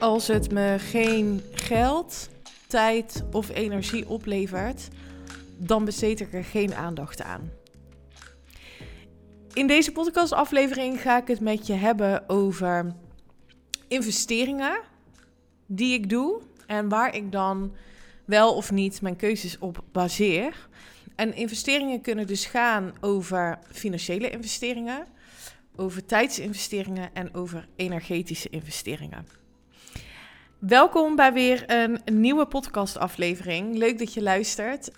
Als het me geen geld, tijd of energie oplevert, dan besteed ik er geen aandacht aan. In deze podcastaflevering ga ik het met je hebben over investeringen die ik doe en waar ik dan wel of niet mijn keuzes op baseer. En investeringen kunnen dus gaan over financiële investeringen, over tijdsinvesteringen en over energetische investeringen. Welkom bij weer een nieuwe podcastaflevering. Leuk dat je luistert.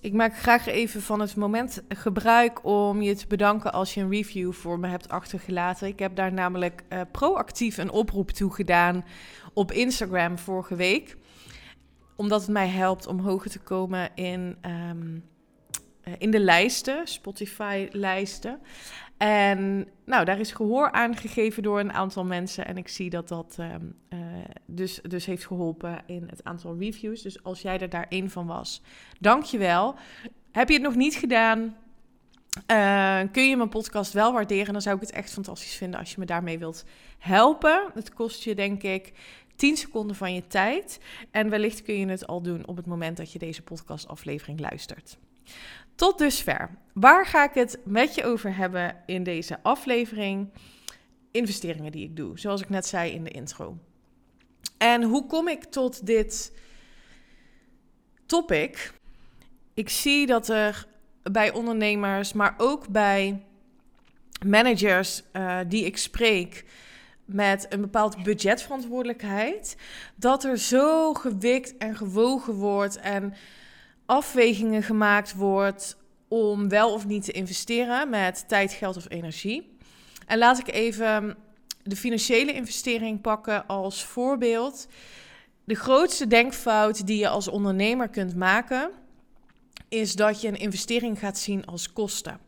Ik maak graag even van het moment gebruik om je te bedanken als je een review voor me hebt achtergelaten. Ik heb daar namelijk uh, proactief een oproep toe gedaan op Instagram vorige week. Omdat het mij helpt om hoger te komen in, um, in de lijsten, Spotify-lijsten. En nou, daar is gehoor aan gegeven door een aantal mensen. En ik zie dat dat um, uh, dus, dus heeft geholpen in het aantal reviews. Dus als jij er daar één van was, dank je wel. Heb je het nog niet gedaan? Uh, kun je mijn podcast wel waarderen? Dan zou ik het echt fantastisch vinden als je me daarmee wilt helpen. Het kost je denk ik 10 seconden van je tijd. En wellicht kun je het al doen op het moment dat je deze podcastaflevering luistert. Tot dusver. Waar ga ik het met je over hebben in deze aflevering? Investeringen die ik doe, zoals ik net zei in de intro. En hoe kom ik tot dit topic? Ik zie dat er bij ondernemers, maar ook bij managers uh, die ik spreek met een bepaald budgetverantwoordelijkheid, dat er zo gewikt en gewogen wordt en afwegingen gemaakt wordt om wel of niet te investeren met tijd, geld of energie. En laat ik even de financiële investering pakken als voorbeeld. De grootste denkfout die je als ondernemer kunt maken, is dat je een investering gaat zien als kosten.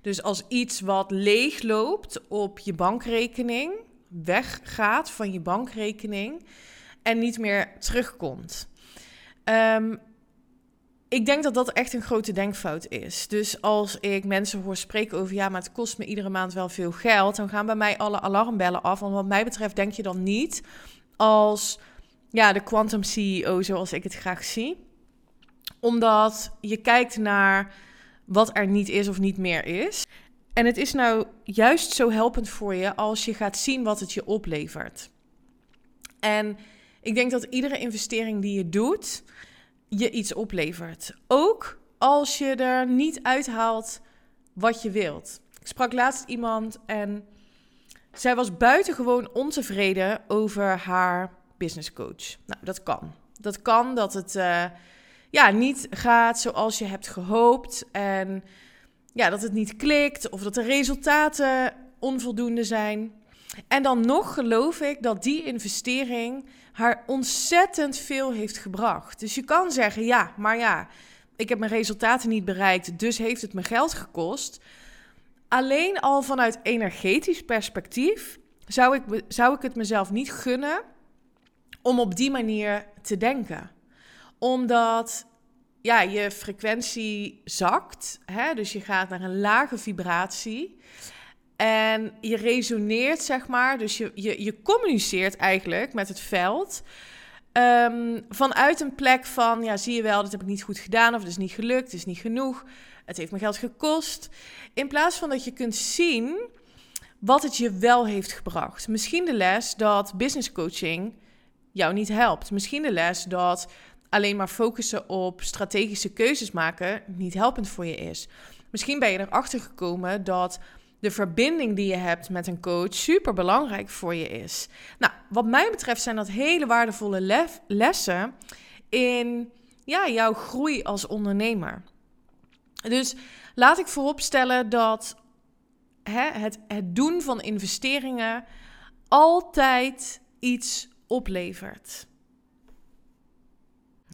Dus als iets wat leeg loopt op je bankrekening, weggaat van je bankrekening en niet meer terugkomt. Um, ik denk dat dat echt een grote denkfout is. Dus als ik mensen hoor spreken over ja, maar het kost me iedere maand wel veel geld, dan gaan bij mij alle alarmbellen af. Want wat mij betreft denk je dan niet als ja, de quantum CEO zoals ik het graag zie. Omdat je kijkt naar wat er niet is of niet meer is. En het is nou juist zo helpend voor je als je gaat zien wat het je oplevert. En ik denk dat iedere investering die je doet, je iets oplevert. Ook als je er niet uithaalt wat je wilt. Ik sprak laatst iemand en zij was buitengewoon ontevreden over haar business coach. Nou, dat kan. Dat kan dat het uh, ja, niet gaat zoals je hebt gehoopt. En ja, dat het niet klikt of dat de resultaten onvoldoende zijn. En dan nog geloof ik dat die investering haar ontzettend veel heeft gebracht. Dus je kan zeggen, ja, maar ja, ik heb mijn resultaten niet bereikt, dus heeft het me geld gekost. Alleen al vanuit energetisch perspectief zou ik, zou ik het mezelf niet gunnen om op die manier te denken. Omdat ja, je frequentie zakt, hè? dus je gaat naar een lage vibratie. En je resoneert, zeg maar, dus je, je, je communiceert eigenlijk met het veld. Um, vanuit een plek van, ja, zie je wel, dat heb ik niet goed gedaan, of het is niet gelukt, het is niet genoeg, het heeft me geld gekost. In plaats van dat je kunt zien wat het je wel heeft gebracht. Misschien de les dat business coaching jou niet helpt. Misschien de les dat alleen maar focussen op strategische keuzes maken niet helpend voor je is. Misschien ben je erachter gekomen dat de verbinding die je hebt met een coach super belangrijk voor je is. Nou, wat mij betreft zijn dat hele waardevolle lessen in ja, jouw groei als ondernemer. Dus laat ik vooropstellen dat hè, het, het doen van investeringen altijd iets oplevert.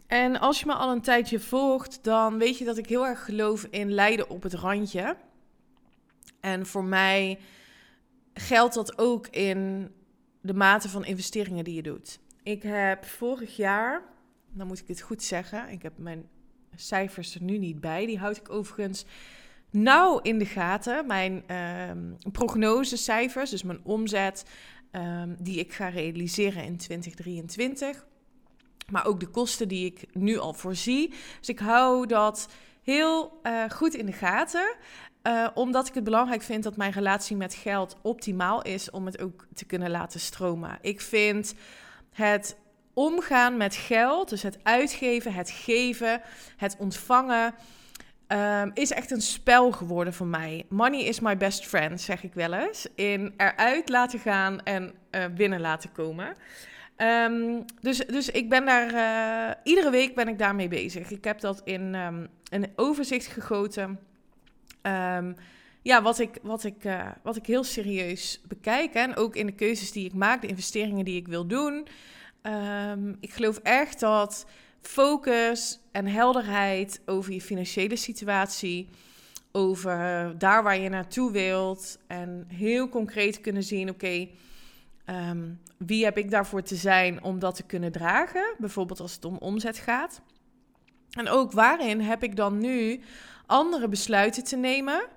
En als je me al een tijdje volgt, dan weet je dat ik heel erg geloof in lijden op het randje. En voor mij geldt dat ook in de mate van investeringen die je doet. Ik heb vorig jaar, dan moet ik het goed zeggen, ik heb mijn cijfers er nu niet bij. Die houd ik overigens nauw in de gaten. Mijn uh, prognosecijfers, dus mijn omzet ehm, die ik ga realiseren in 2023. Maar ook de kosten die ik nu al voorzie. Dus ik hou dat heel uh, goed in de gaten. Uh, omdat ik het belangrijk vind dat mijn relatie met geld optimaal is om het ook te kunnen laten stromen. Ik vind het omgaan met geld, dus het uitgeven, het geven, het ontvangen, um, is echt een spel geworden voor mij. Money is my best friend, zeg ik wel eens. In eruit laten gaan en uh, binnen laten komen. Um, dus, dus ik ben daar, uh, iedere week ben ik daarmee bezig. Ik heb dat in um, een overzicht gegoten. Um, ja, wat ik, wat, ik, uh, wat ik heel serieus bekijk. En ook in de keuzes die ik maak, de investeringen die ik wil doen. ik geloof echt dat focus en helderheid over je financiële situatie, over daar waar je naartoe wilt en heel concreet kunnen zien, oké, wie heb ik daarvoor te zijn om dat te kunnen dragen? Bijvoorbeeld als het om omzet gaat. En ook waarin heb ik dan nu andere besluiten te nemen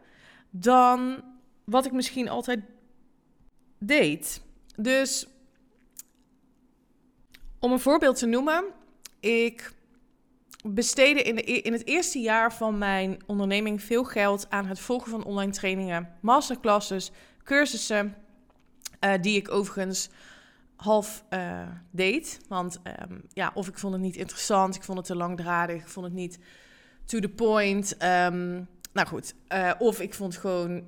dan wat ik misschien altijd deed. Dus om een voorbeeld te noemen, ik besteedde in, de, e-, in het eerste jaar van mijn onderneming veel geld aan het volgen van online trainingen, masterclasses, cursussen, uh, die ik overigens half uh, deed. Want um, ja, of ik vond het niet interessant, ik vond het te langdradig, ik vond het niet to the point. Um, nou goed, uh, of ik vond gewoon,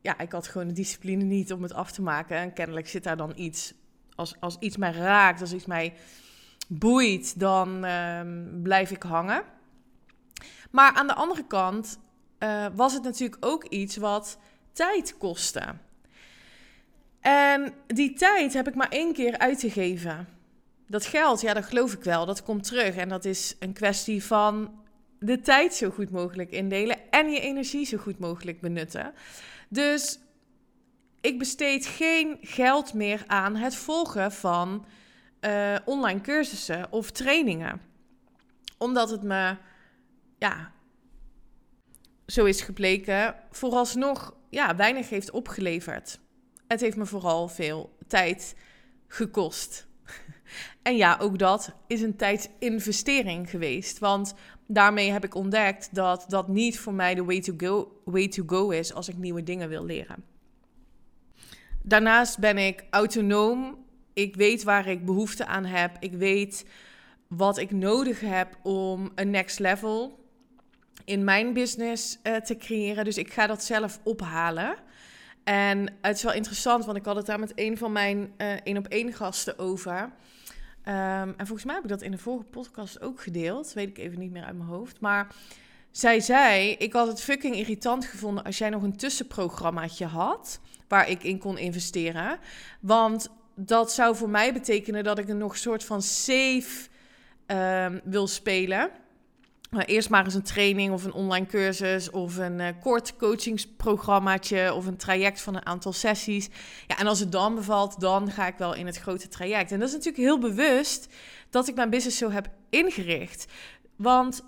ja, ik had gewoon de discipline niet om het af te maken. En kennelijk zit daar dan iets, als, als iets mij raakt, als iets mij boeit, dan um, blijf ik hangen. Maar aan de andere kant uh, was het natuurlijk ook iets wat tijd kostte. En die tijd heb ik maar één keer uitgegeven. Dat geld, ja, dat geloof ik wel. Dat komt terug. En dat is een kwestie van de tijd zo goed mogelijk indelen en je energie zo goed mogelijk benutten. Dus ik besteed geen geld meer aan het volgen van uh, online cursussen of trainingen. Omdat het me, ja, zo is gebleken, vooralsnog ja, weinig heeft opgeleverd. Het heeft me vooral veel tijd gekost. En ja, ook dat is een tijdsinvestering geweest. Want daarmee heb ik ontdekt dat dat niet voor mij de way to go, way to go is als ik nieuwe dingen wil leren. Daarnaast ben ik autonoom. Ik weet waar ik behoefte aan heb. Ik weet wat ik nodig heb om een next level in mijn business uh, te creëren. Dus ik ga dat zelf ophalen. En het is wel interessant, want ik had het daar met een van mijn uh, één op één gasten over. Um, en volgens mij heb ik dat in de vorige podcast ook gedeeld. Weet ik even niet meer uit mijn hoofd. Maar zij zei: Ik had het fucking irritant gevonden als jij nog een tussenprogrammaatje had. waar ik in kon investeren. Want dat zou voor mij betekenen dat ik een nog soort van safe um, wil spelen. Maar eerst maar eens een training of een online cursus of een uh, kort coachingsprogrammaatje of een traject van een aantal sessies. Ja, en als het dan bevalt, dan ga ik wel in het grote traject. En dat is natuurlijk heel bewust dat ik mijn business zo heb ingericht. Want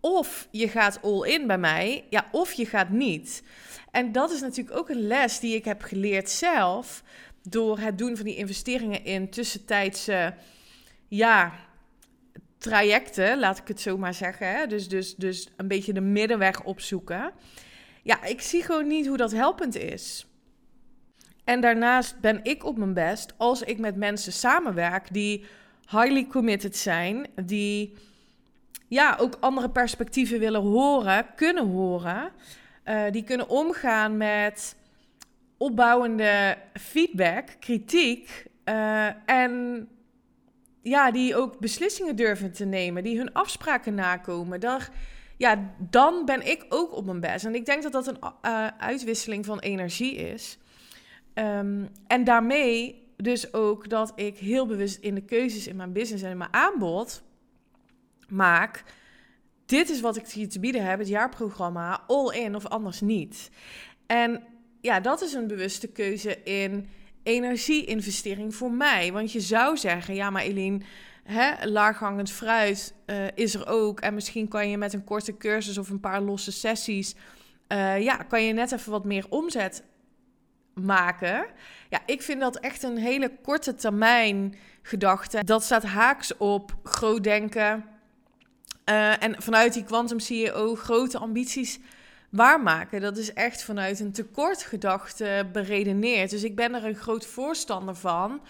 of je gaat all in bij mij, ja, of je gaat niet. En dat is natuurlijk ook een les die ik heb geleerd zelf door het doen van die investeringen in tussentijdse, ja, trajecten, laat ik het zo maar zeggen. Hè? Dus, dus, dus een beetje de middenweg opzoeken. Ja, ik zie gewoon niet hoe dat helpend is. En daarnaast ben ik op mijn best als ik met mensen samenwerk die highly committed zijn, die ja, ook andere perspectieven willen horen, kunnen horen, uh, die kunnen omgaan met opbouwende feedback, kritiek uh, en ja, die ook beslissingen durven te nemen, die hun afspraken nakomen. Daar, ja, dan ben ik ook op mijn best. En ik denk dat dat een uh, uitwisseling van energie is. Um, en daarmee dus ook dat ik heel bewust in de keuzes in mijn business en in mijn aanbod maak. Dit is wat ik hier te bieden heb, het jaarprogramma, all in of anders niet. En ja, dat is een bewuste keuze in energieinvestering voor mij. Want je zou zeggen, ja, maar Eline, hè, laaghangend fruit uh, is er ook. En misschien kan je met een korte cursus of een paar losse sessies, uh, ja, kan je net even wat meer omzet maken. Ja, ik vind dat echt een hele korte termijn gedachte. Dat staat haaks op groot denken. Uh, en vanuit die Quantum CEO grote ambities waarmaken. Dat is echt vanuit een tekort gedachte beredeneerd. Dus ik ben er een groot voorstander van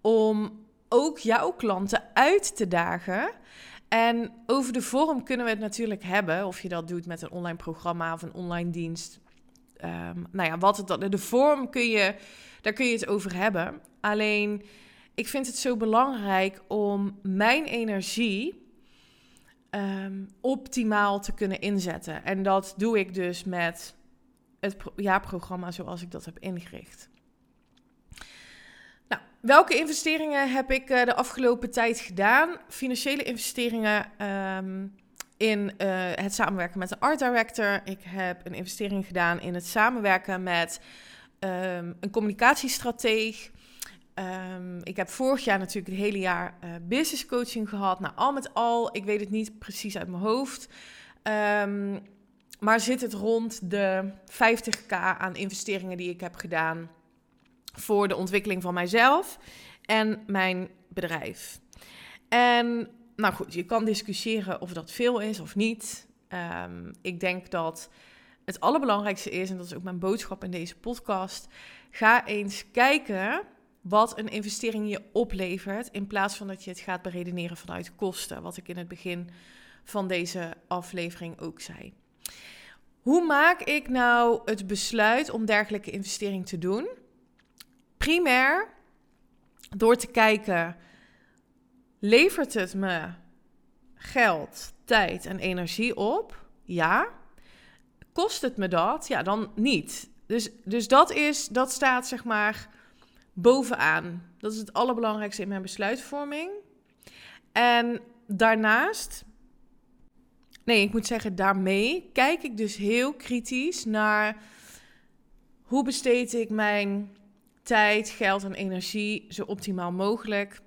om ook jouw klanten uit te dagen. En over de vorm kunnen we het natuurlijk hebben. Of je dat doet met een online programma of een online dienst. Um, nou ja, wat het dan. De vorm kun je, daar kun je het over hebben. Alleen, ik vind het zo belangrijk om mijn energie um, optimaal te kunnen inzetten. En dat doe ik dus met het jaarprogramma zoals ik dat heb ingericht. Nou, welke investeringen heb ik uh, de afgelopen tijd gedaan? Financiële investeringen um, in uh, het samenwerken met een art director. Ik heb een investering gedaan in het samenwerken met um, een communicatiestrateeg. Um, ik heb vorig jaar natuurlijk het hele jaar uh, business coaching gehad. Nou, al met al, ik weet het niet precies uit mijn hoofd. Um, maar zit het rond de 50k aan investeringen die ik heb gedaan voor de ontwikkeling van mijzelf en mijn bedrijf. En nou goed, je kan discussiëren of dat veel is of niet. Um, ik denk dat het allerbelangrijkste is, en dat is ook mijn boodschap in deze podcast, ga eens kijken wat een investering je oplevert, in plaats van dat je het gaat beredeneren vanuit kosten, wat ik in het begin van deze aflevering ook zei. Hoe maak ik nou het besluit om dergelijke investering te doen? Primair door te kijken, levert het me geld, tijd en energie op? Ja. Kost het me dat? Ja, dan niet. Dus, dus dat, is, dat staat zeg maar bovenaan. Dat is het allerbelangrijkste in mijn besluitvorming. En daarnaast, nee, ik moet zeggen, daarmee kijk ik dus heel kritisch naar hoe besteed ik mijn tijd, geld en energie zo optimaal mogelijk.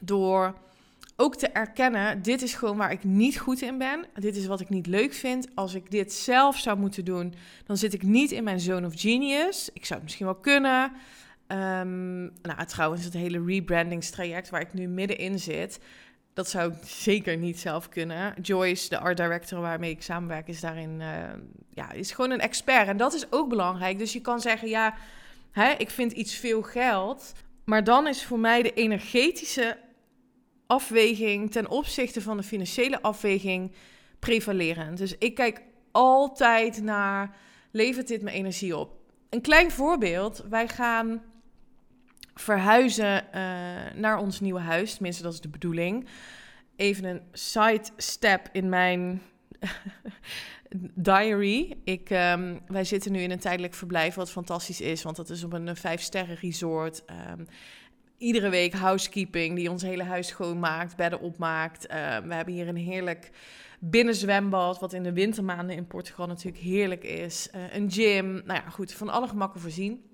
Door ook te erkennen, dit is gewoon waar ik niet goed in ben. Dit is wat ik niet leuk vind. Als ik dit zelf zou moeten doen, dan zit ik niet in mijn zone of genius. Ik zou het misschien wel kunnen. Um, nou, trouwens, het hele rebrandingstraject waar ik nu middenin zit, dat zou ik zeker niet zelf kunnen. Joyce, de art director waarmee ik samenwerk, is daarin, uh, ja, is gewoon een expert. En dat is ook belangrijk. Dus je kan zeggen, ja, hè, ik vind iets veel geld. Maar dan is voor mij de energetische afweging ten opzichte van de financiële afweging prevalerend. Dus ik kijk altijd naar, levert dit me energie op? Een klein voorbeeld, wij gaan verhuizen uh, naar ons nieuwe huis. Tenminste, dat is de bedoeling. Even een sidestep in mijn diary. Ik, um, wij zitten nu in een tijdelijk verblijf, wat fantastisch is, want dat is op een vijf-sterren resort. Um, iedere week housekeeping die ons hele huis schoonmaakt, bedden opmaakt. Uh, we hebben hier een heerlijk binnenzwembad, wat in de wintermaanden in Portugal natuurlijk heerlijk is. Uh, een gym, nou ja, goed, van alle gemakken voorzien.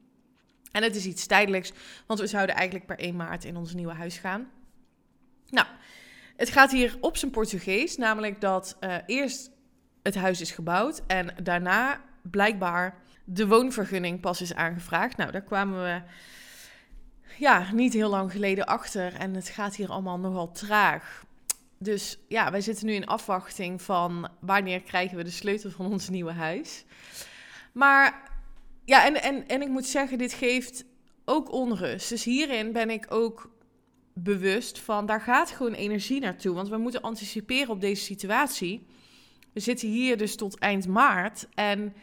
En het is iets tijdelijks, want we zouden eigenlijk per 1 maart in ons nieuwe huis gaan. Nou, het gaat hier op zijn Portugees, namelijk dat uh, eerst het huis is gebouwd en daarna blijkbaar de woonvergunning pas is aangevraagd. Nou, daar kwamen we ja, niet heel lang geleden achter en het gaat hier allemaal nogal traag. Dus ja, wij zitten nu in afwachting van wanneer krijgen we de sleutel van ons nieuwe huis. Maar ja, en, en, en ik moet zeggen, dit geeft ook onrust. Dus hierin ben ik ook bewust van, daar gaat gewoon energie naartoe. Want we moeten anticiperen op deze situatie. We zitten hier dus tot eind maart. En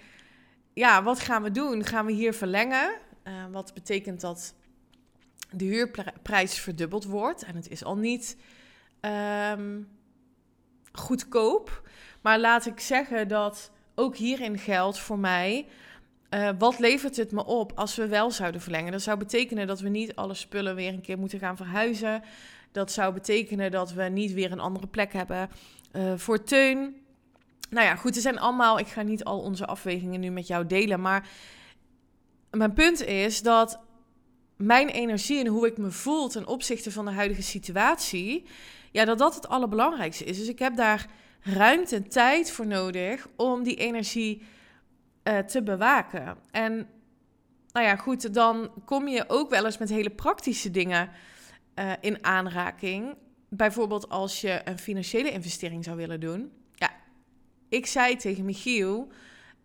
ja, wat gaan we doen? Gaan we hier verlengen? Uh, wat betekent dat de huurprijs verdubbeld wordt. En het is al niet um, goedkoop. Maar laat ik zeggen dat ook hierin geldt voor mij uh, wat levert het me op als we wel zouden verlengen? Dat zou betekenen dat we niet alle spullen weer een keer moeten gaan verhuizen. Dat zou betekenen dat we niet weer een andere plek hebben uh, voor Teun. Nou ja, goed, er zijn allemaal. Ik ga niet al onze afwegingen nu met jou delen. Maar mijn punt is dat mijn energie en hoe ik me voel ten opzichte van de huidige situatie. Ja, dat dat het allerbelangrijkste is. Dus ik heb daar ruimte en tijd voor nodig om die energie uh, te bewaken. En nou ja, goed, dan kom je ook wel eens met hele praktische dingen uh, in aanraking. Bijvoorbeeld als je een financiële investering zou willen doen. Ja, ik zei tegen Michiel,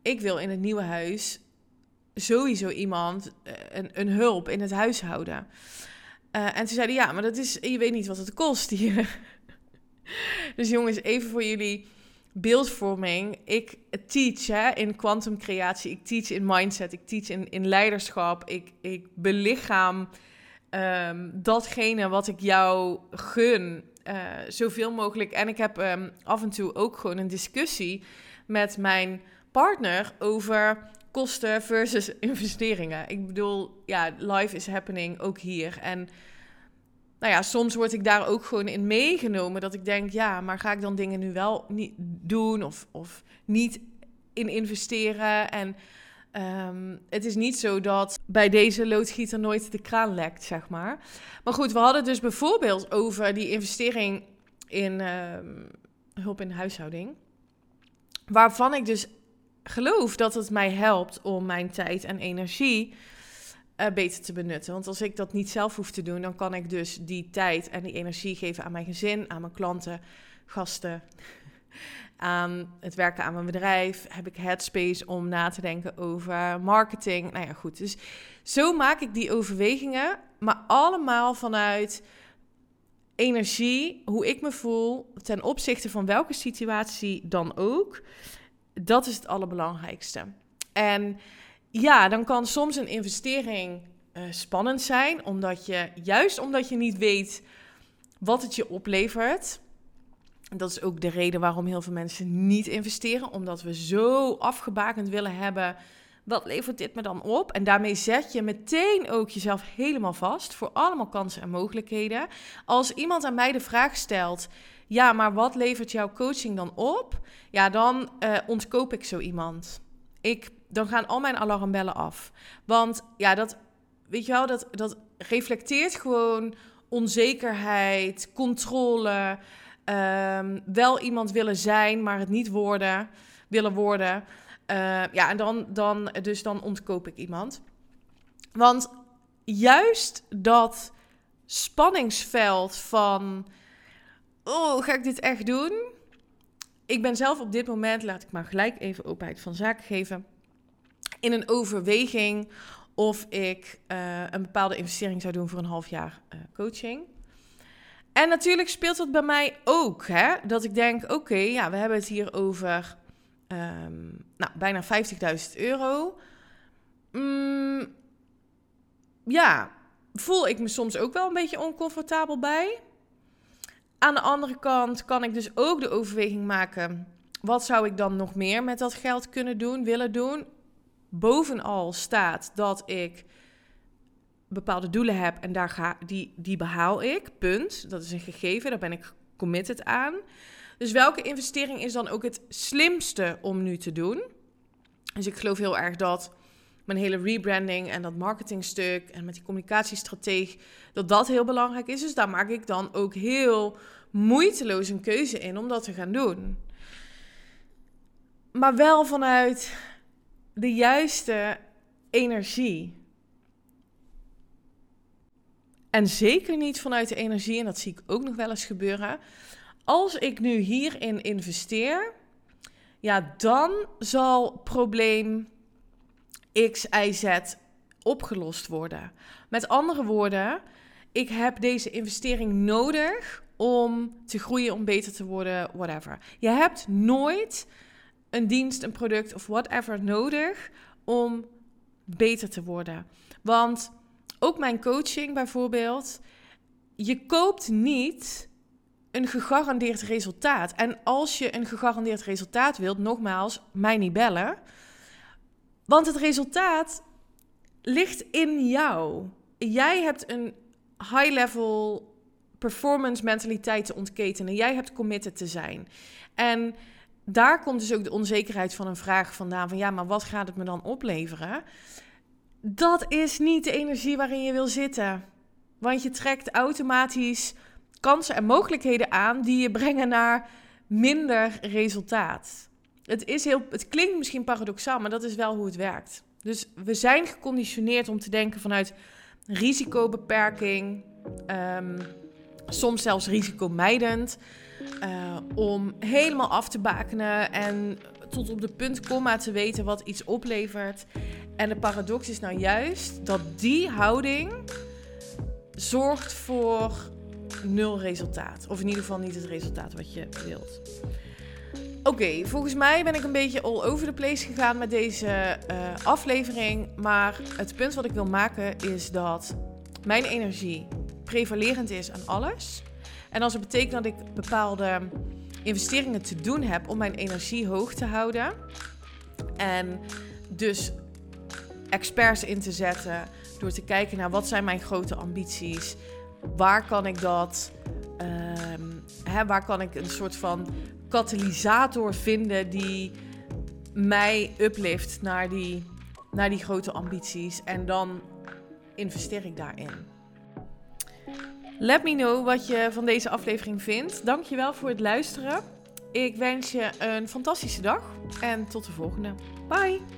ik wil in het nieuwe huis sowieso iemand, uh, een, een hulp in het huishouden. Uh, en toen zeiden ja, maar dat is, je weet niet wat het kost hier. dus jongens, even voor jullie beeldvorming. Ik teach hè, in quantum creatie, ik teach in mindset, ik teach in, in leiderschap, ik, ik belichaam um, datgene wat ik jou gun, uh, zoveel mogelijk. En ik heb um, af en toe ook gewoon een discussie met mijn partner over kosten versus investeringen. Ik bedoel, ja, life is happening ook hier. En nou ja, soms word ik daar ook gewoon in meegenomen. Dat ik denk, ja, maar ga ik dan dingen nu wel niet doen of, of niet in investeren? En um, het is niet zo dat bij deze loodgieter nooit de kraan lekt, zeg maar. Maar goed, we hadden dus bijvoorbeeld over die investering in um, hulp in de huishouding. Waarvan ik dus geloof dat het mij helpt om mijn tijd en energie uh, beter te benutten. Want als ik dat niet zelf hoef te doen, dan kan ik dus die tijd en die energie geven aan mijn gezin, aan mijn klanten, gasten, aan het werken aan mijn bedrijf. Heb ik headspace om na te denken over marketing. Nou ja, goed. Dus zo maak ik die overwegingen, maar allemaal vanuit energie, hoe ik me voel ten opzichte van welke situatie dan ook. Dat is het allerbelangrijkste. En ja, dan kan soms een investering uh, spannend zijn, omdat je juist omdat je niet weet wat het je oplevert. Dat is ook de reden waarom heel veel mensen niet investeren, omdat we zo afgebakend willen hebben. Wat levert dit me dan op? En daarmee zet je meteen ook jezelf helemaal vast voor allemaal kansen en mogelijkheden. Als iemand aan mij de vraag stelt: ja, maar wat levert jouw coaching dan op? Ja, dan uh, ontkoop ik zo iemand. Ik dan gaan al mijn alarmbellen af. Want ja, dat, weet je wel, dat, dat reflecteert gewoon onzekerheid, controle, um, wel iemand willen zijn, maar het niet worden, willen worden. Uh, ja, en dan, dan, dus dan ontkoop ik iemand. Want juist dat spanningsveld van, oh, ga ik dit echt doen? Ik ben zelf op dit moment, laat ik maar gelijk even openheid van zaken geven in een overweging of ik uh, een bepaalde investering zou doen voor een half jaar uh, coaching. En natuurlijk speelt dat bij mij ook, hè? dat ik denk, oké, ja, we hebben het hier over um, nou, bijna 50.000 euro. Mm, ja, voel ik me soms ook wel een beetje oncomfortabel bij. Aan de andere kant kan ik dus ook de overweging maken: wat zou ik dan nog meer met dat geld kunnen doen, willen doen? Bovenal staat dat ik bepaalde doelen heb en daar ga, die, die behaal ik. Punt. Dat is een gegeven, daar ben ik committed aan. Dus welke investering is dan ook het slimste om nu te doen? Dus ik geloof heel erg dat mijn hele rebranding en dat marketingstuk en met die communicatiestrategie, dat dat heel belangrijk is. Dus daar maak ik dan ook heel moeiteloos een keuze in om dat te gaan doen. Maar wel vanuit de juiste energie. En zeker niet vanuit de energie, en dat zie ik ook nog wel eens gebeuren. Als ik nu hierin investeer, ja, dan zal probleem X, Y, Z opgelost worden. Met andere woorden, ik heb deze investering nodig om te groeien, om beter te worden, whatever. Je hebt nooit een dienst, een product of whatever nodig om beter te worden. Want ook mijn coaching bijvoorbeeld, je koopt niet een gegarandeerd resultaat. En als je een gegarandeerd resultaat wilt, nogmaals, mij niet bellen. Want het resultaat ligt in jou. Jij hebt een high-level performance mentaliteit te ontketenen. Jij hebt committed te zijn. En daar komt dus ook de onzekerheid van een vraag vandaan: van ja, maar wat gaat het me dan opleveren? Dat is niet de energie waarin je wil zitten. Want je trekt automatisch kansen en mogelijkheden aan die je brengen naar minder resultaat. Het, is heel, het klinkt misschien paradoxaal, maar dat is wel hoe het werkt. Dus we zijn geconditioneerd om te denken vanuit risicobeperking, um, soms zelfs risicomijdend, uh, om helemaal af te bakenen en tot op de punt komma te weten wat iets oplevert. En de paradox is nou juist dat die houding zorgt voor nul resultaat. Of in ieder geval niet het resultaat wat je wilt. Oké, volgens mij ben ik een beetje all over the place gegaan met deze uh, aflevering. Maar het punt wat ik wil maken is dat mijn energie prevalerend is aan alles. En als het betekent dat ik bepaalde investeringen te doen heb om mijn energie hoog te houden. En dus experts in te zetten door te kijken naar wat zijn mijn grote ambities. Waar kan ik dat? Um, hè, waar kan ik een soort van katalysator vinden die mij uplift naar die, naar die grote ambities. En dan investeer ik daarin. Let me know wat je van deze aflevering vindt. Dankjewel voor het luisteren. Ik wens je een fantastische dag en tot de volgende. Bye!